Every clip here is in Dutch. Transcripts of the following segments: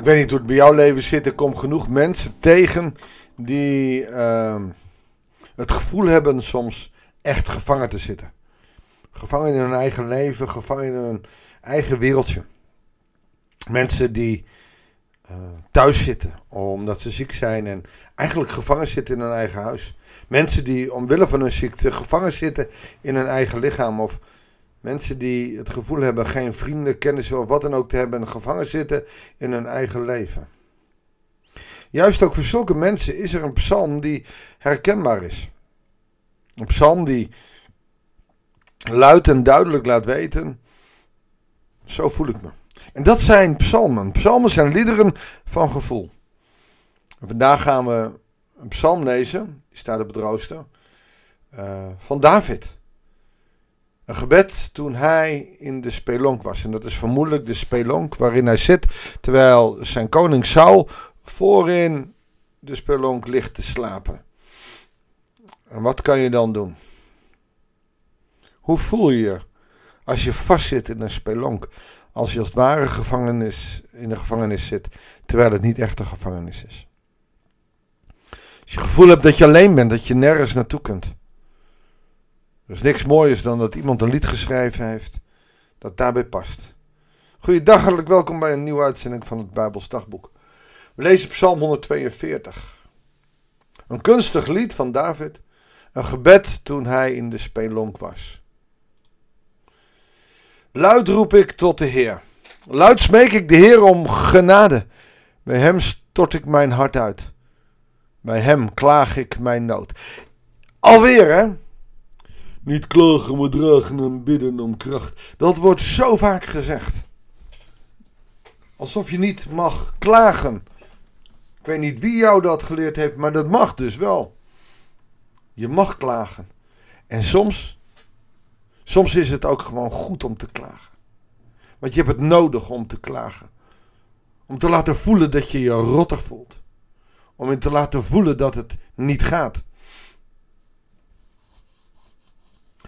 Ik weet niet hoe het bij jouw leven zit. Er komen genoeg mensen tegen die ehm, het gevoel hebben soms echt gevangen te zitten. Gevangen in hun eigen leven, gevangen in hun eigen wereldje. Mensen die uh, thuis zitten omdat ze ziek zijn en eigenlijk gevangen zitten in hun eigen huis. Mensen die omwille van hun ziekte gevangen zitten in hun eigen lichaam. Of mensen die het gevoel hebben geen vrienden, kennissen of wat dan ook te hebben en gevangen zitten in hun eigen leven. Juist ook voor zulke mensen is er een psalm die herkenbaar is. Een psalm die luid en duidelijk laat weten: zo voel ik me. En dat zijn psalmen. Psalmen zijn liederen van gevoel. En vandaag gaan we een psalm lezen, die staat op het rooster, uh, van David. Een gebed toen hij in de spelonk was. En dat is vermoedelijk de spelonk waarin hij zit, terwijl zijn koning Saul voorin de spelonk ligt te slapen. En wat kan je dan doen? Hoe voel je je als je vastzit in een spelonk? Als je als het ware gevangenis, in een gevangenis zit, terwijl het niet echt een gevangenis is. Als je het gevoel hebt dat je alleen bent, dat je nergens naartoe kunt. Er is niks moois dan dat iemand een lied geschreven heeft dat daarbij past. Goeiedag, hartelijk welkom bij een nieuwe uitzending van het Bijbels Dagboek. We lezen Psalm 142. Een kunstig lied van David. Een gebed toen hij in de spelonk was. Luid roep ik tot de Heer. Luid smeek ik de Heer om genade. Bij hem stort ik mijn hart uit. Bij hem klaag ik mijn nood. Alweer, hè? Niet klagen, maar dragen en bidden om kracht. Dat wordt zo vaak gezegd. Alsof je niet mag klagen. Ik weet niet wie jou dat geleerd heeft, maar dat mag dus wel. Je mag klagen. En soms, soms is het ook gewoon goed om te klagen. Want je hebt het nodig om te klagen. Om te laten voelen dat je je rottig voelt. Om je te laten voelen dat het niet gaat.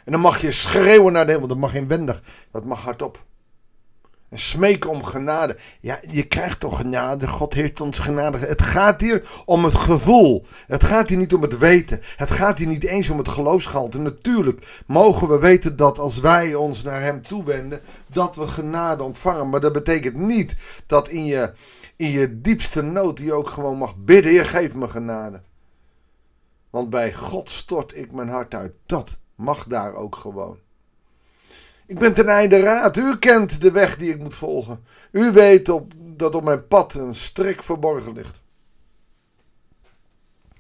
En dan mag je schreeuwen naar de hemel. Dat mag inwendig. Dat mag hardop. En smeken om genade. Ja, je krijgt toch genade. God heeft ons genade. Het gaat hier om het gevoel. Het gaat hier niet om het weten. Het gaat hier niet eens om het geloofsgehalte. Natuurlijk mogen we weten dat als wij ons naar Hem toewenden, dat we genade ontvangen. Maar dat betekent niet dat in je, in je diepste nood je ook gewoon mag bidden. Heer, geef me genade. Want bij God stort ik mijn hart uit. Dat mag daar ook gewoon. Ik ben ten einde raad. U kent de weg die ik moet volgen. U weet op, dat op mijn pad een strik verborgen ligt.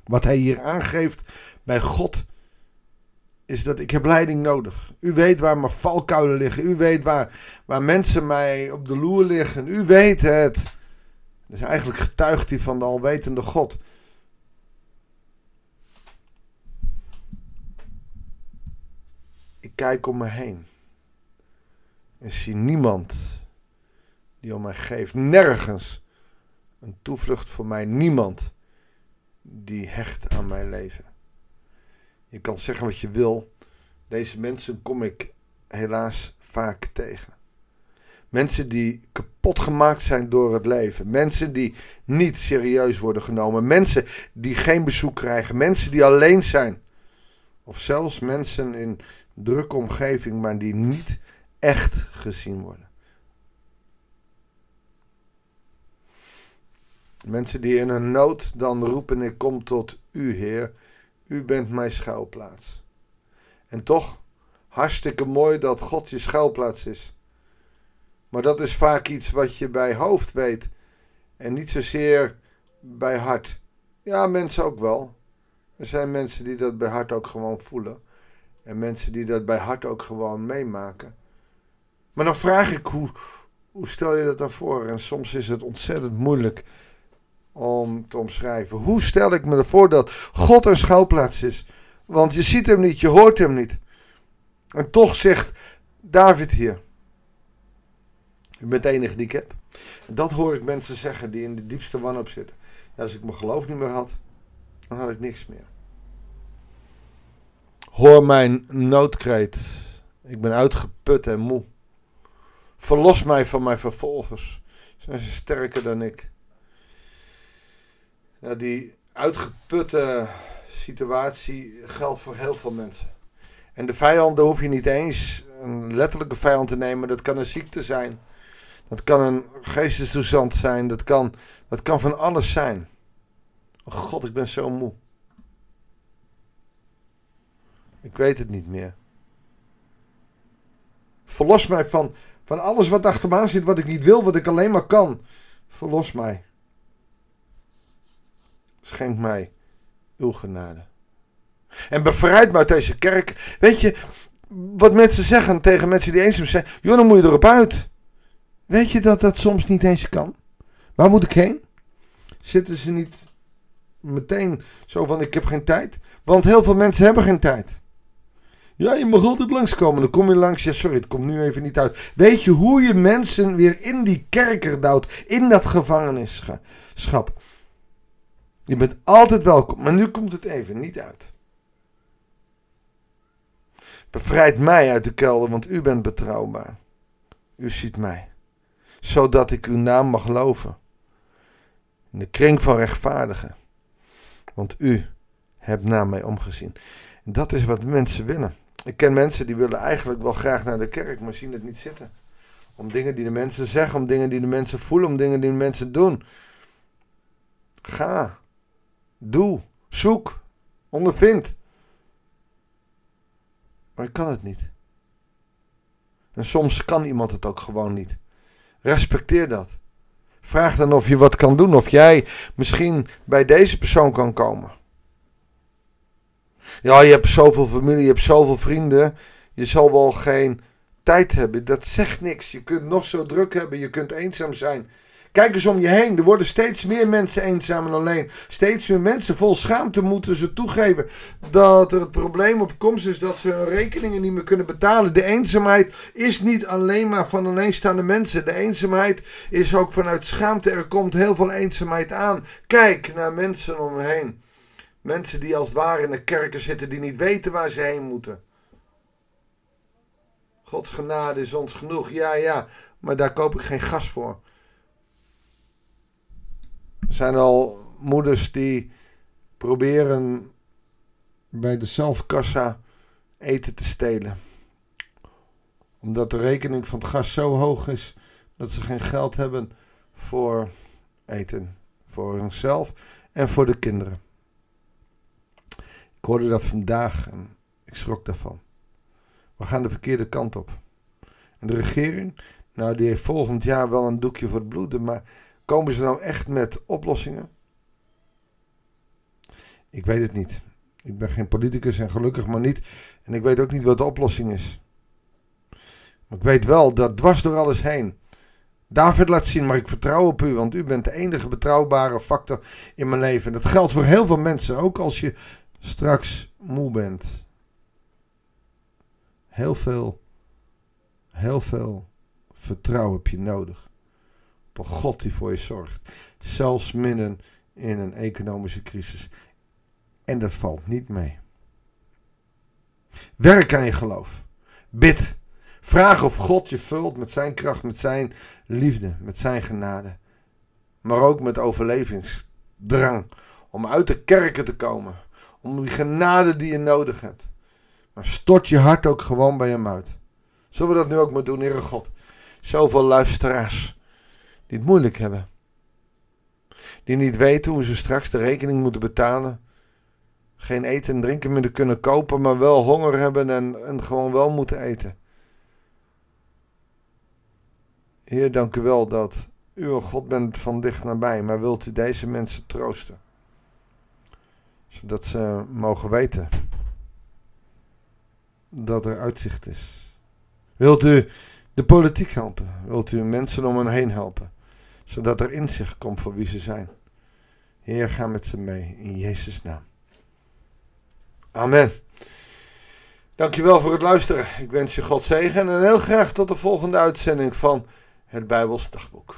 Wat hij hier aangeeft bij God is dat ik heb leiding nodig. U weet waar mijn valkuilen liggen. U weet waar, waar mensen mij op de loer liggen. U weet het. Dus eigenlijk getuigt hij van de alwetende God. Kijk om me heen. En zie niemand die om mij geeft. Nergens een toevlucht voor mij. Niemand die hecht aan mijn leven. Je kan zeggen wat je wil. Deze mensen kom ik helaas vaak tegen. Mensen die kapot gemaakt zijn door het leven. Mensen die niet serieus worden genomen. Mensen die geen bezoek krijgen. Mensen die alleen zijn. Of zelfs mensen in drukke omgeving, maar die niet echt gezien worden. Mensen die in een nood dan roepen: Ik kom tot u, Heer. U bent mijn schuilplaats. En toch, hartstikke mooi dat God je schuilplaats is. Maar dat is vaak iets wat je bij hoofd weet en niet zozeer bij hart. Ja, mensen ook wel. Er zijn mensen die dat bij hart ook gewoon voelen. En mensen die dat bij hart ook gewoon meemaken. Maar dan vraag ik, hoe, hoe stel je dat dan voor? En soms is het ontzettend moeilijk om te omschrijven. Hoe stel ik me ervoor dat God een schouwplaats is? Want je ziet hem niet, je hoort hem niet. En toch zegt David hier: U bent de enige die ik heb. Dat hoor ik mensen zeggen die in de diepste wanhoop zitten. Ja, als ik mijn geloof niet meer had, dan had ik niks meer. Hoor mijn noodkreet. Ik ben uitgeput en moe. Verlos mij van mijn vervolgers. Zijn sterker dan ik? Die uitgeputte situatie geldt voor heel veel mensen. En de vijand, daar hoef je niet eens een letterlijke vijand te nemen. Dat kan een ziekte zijn. Dat kan een geestestoestand zijn. Dat kan, dat kan van alles zijn. Oh god, ik ben zo moe. Ik weet het niet meer. Verlos mij van, van alles wat achter me zit, wat ik niet wil, wat ik alleen maar kan. Verlos mij. Schenk mij uw genade. En bevrijd me uit deze kerk. Weet je, wat mensen zeggen tegen mensen die eenzaam zijn. Joh, dan moet je erop uit. Weet je dat dat soms niet eens kan? Waar moet ik heen? Zitten ze niet meteen zo van ik heb geen tijd? Want heel veel mensen hebben geen tijd. Ja, je mag altijd langskomen. Dan kom je langs. Ja, sorry, het komt nu even niet uit. Weet je hoe je mensen weer in die kerker duwt? In dat gevangenisschap. Je bent altijd welkom. Maar nu komt het even niet uit. Bevrijd mij uit de kelder, want u bent betrouwbaar. U ziet mij. Zodat ik uw naam mag loven. In de kring van rechtvaardigen. Want u hebt naar mij omgezien. En dat is wat mensen willen. Ik ken mensen die willen eigenlijk wel graag naar de kerk, maar zien het niet zitten. Om dingen die de mensen zeggen, om dingen die de mensen voelen, om dingen die de mensen doen. Ga. Doe. Zoek. Ondervind. Maar ik kan het niet. En soms kan iemand het ook gewoon niet. Respecteer dat. Vraag dan of je wat kan doen. Of jij misschien bij deze persoon kan komen. Ja, je hebt zoveel familie, je hebt zoveel vrienden. Je zal wel geen tijd hebben. Dat zegt niks. Je kunt nog zo druk hebben. Je kunt eenzaam zijn. Kijk eens om je heen. Er worden steeds meer mensen eenzaam en alleen. Steeds meer mensen vol schaamte moeten ze toegeven dat er het probleem op komst is dat ze hun rekeningen niet meer kunnen betalen. De eenzaamheid is niet alleen maar van alleenstaande mensen. De eenzaamheid is ook vanuit schaamte. Er komt heel veel eenzaamheid aan. Kijk naar mensen om je heen. Mensen die als het ware in de kerken zitten, die niet weten waar ze heen moeten. Gods genade is ons genoeg, ja, ja, maar daar koop ik geen gas voor. Er zijn al moeders die proberen bij de zelfkassa eten te stelen. Omdat de rekening van het gas zo hoog is dat ze geen geld hebben voor eten. Voor hunzelf en voor de kinderen. Ik hoorde dat vandaag en ik schrok daarvan. We gaan de verkeerde kant op. En de regering, nou die heeft volgend jaar wel een doekje voor het bloeden, maar komen ze nou echt met oplossingen? Ik weet het niet. Ik ben geen politicus en gelukkig maar niet. En ik weet ook niet wat de oplossing is. Maar ik weet wel dat dwars door alles heen. David laat zien, maar ik vertrouw op u, want u bent de enige betrouwbare factor in mijn leven. Dat geldt voor heel veel mensen, ook als je straks moe bent. Heel veel, heel veel vertrouwen heb je nodig. Op een God die voor je zorgt. Zelfs midden in een economische crisis. En dat valt niet mee. Werk aan je geloof. Bid. Vraag of God je vult met zijn kracht, met zijn liefde, met zijn genade. Maar ook met overlevingsdrang. Om uit de kerken te komen om die genade die je nodig hebt. Maar stort je hart ook gewoon bij hem uit. Zullen we dat nu ook maar doen, Heere God? Zoveel luisteraars die het moeilijk hebben. Die niet weten hoe ze straks de rekening moeten betalen. Geen eten en drinken meer kunnen kopen, maar wel honger hebben en, en gewoon wel moeten eten. Heer, dank u wel dat u een God bent van dicht nabij, maar wilt u deze mensen troosten? Zodat ze mogen weten dat er uitzicht is. Wilt u de politiek helpen? Wilt u mensen om hen heen helpen? Zodat er inzicht komt voor wie ze zijn. Heer, ga met ze mee in Jezus' naam. Amen. Dankjewel voor het luisteren. Ik wens je God zegen en heel graag tot de volgende uitzending van het Bijbels Dagboek.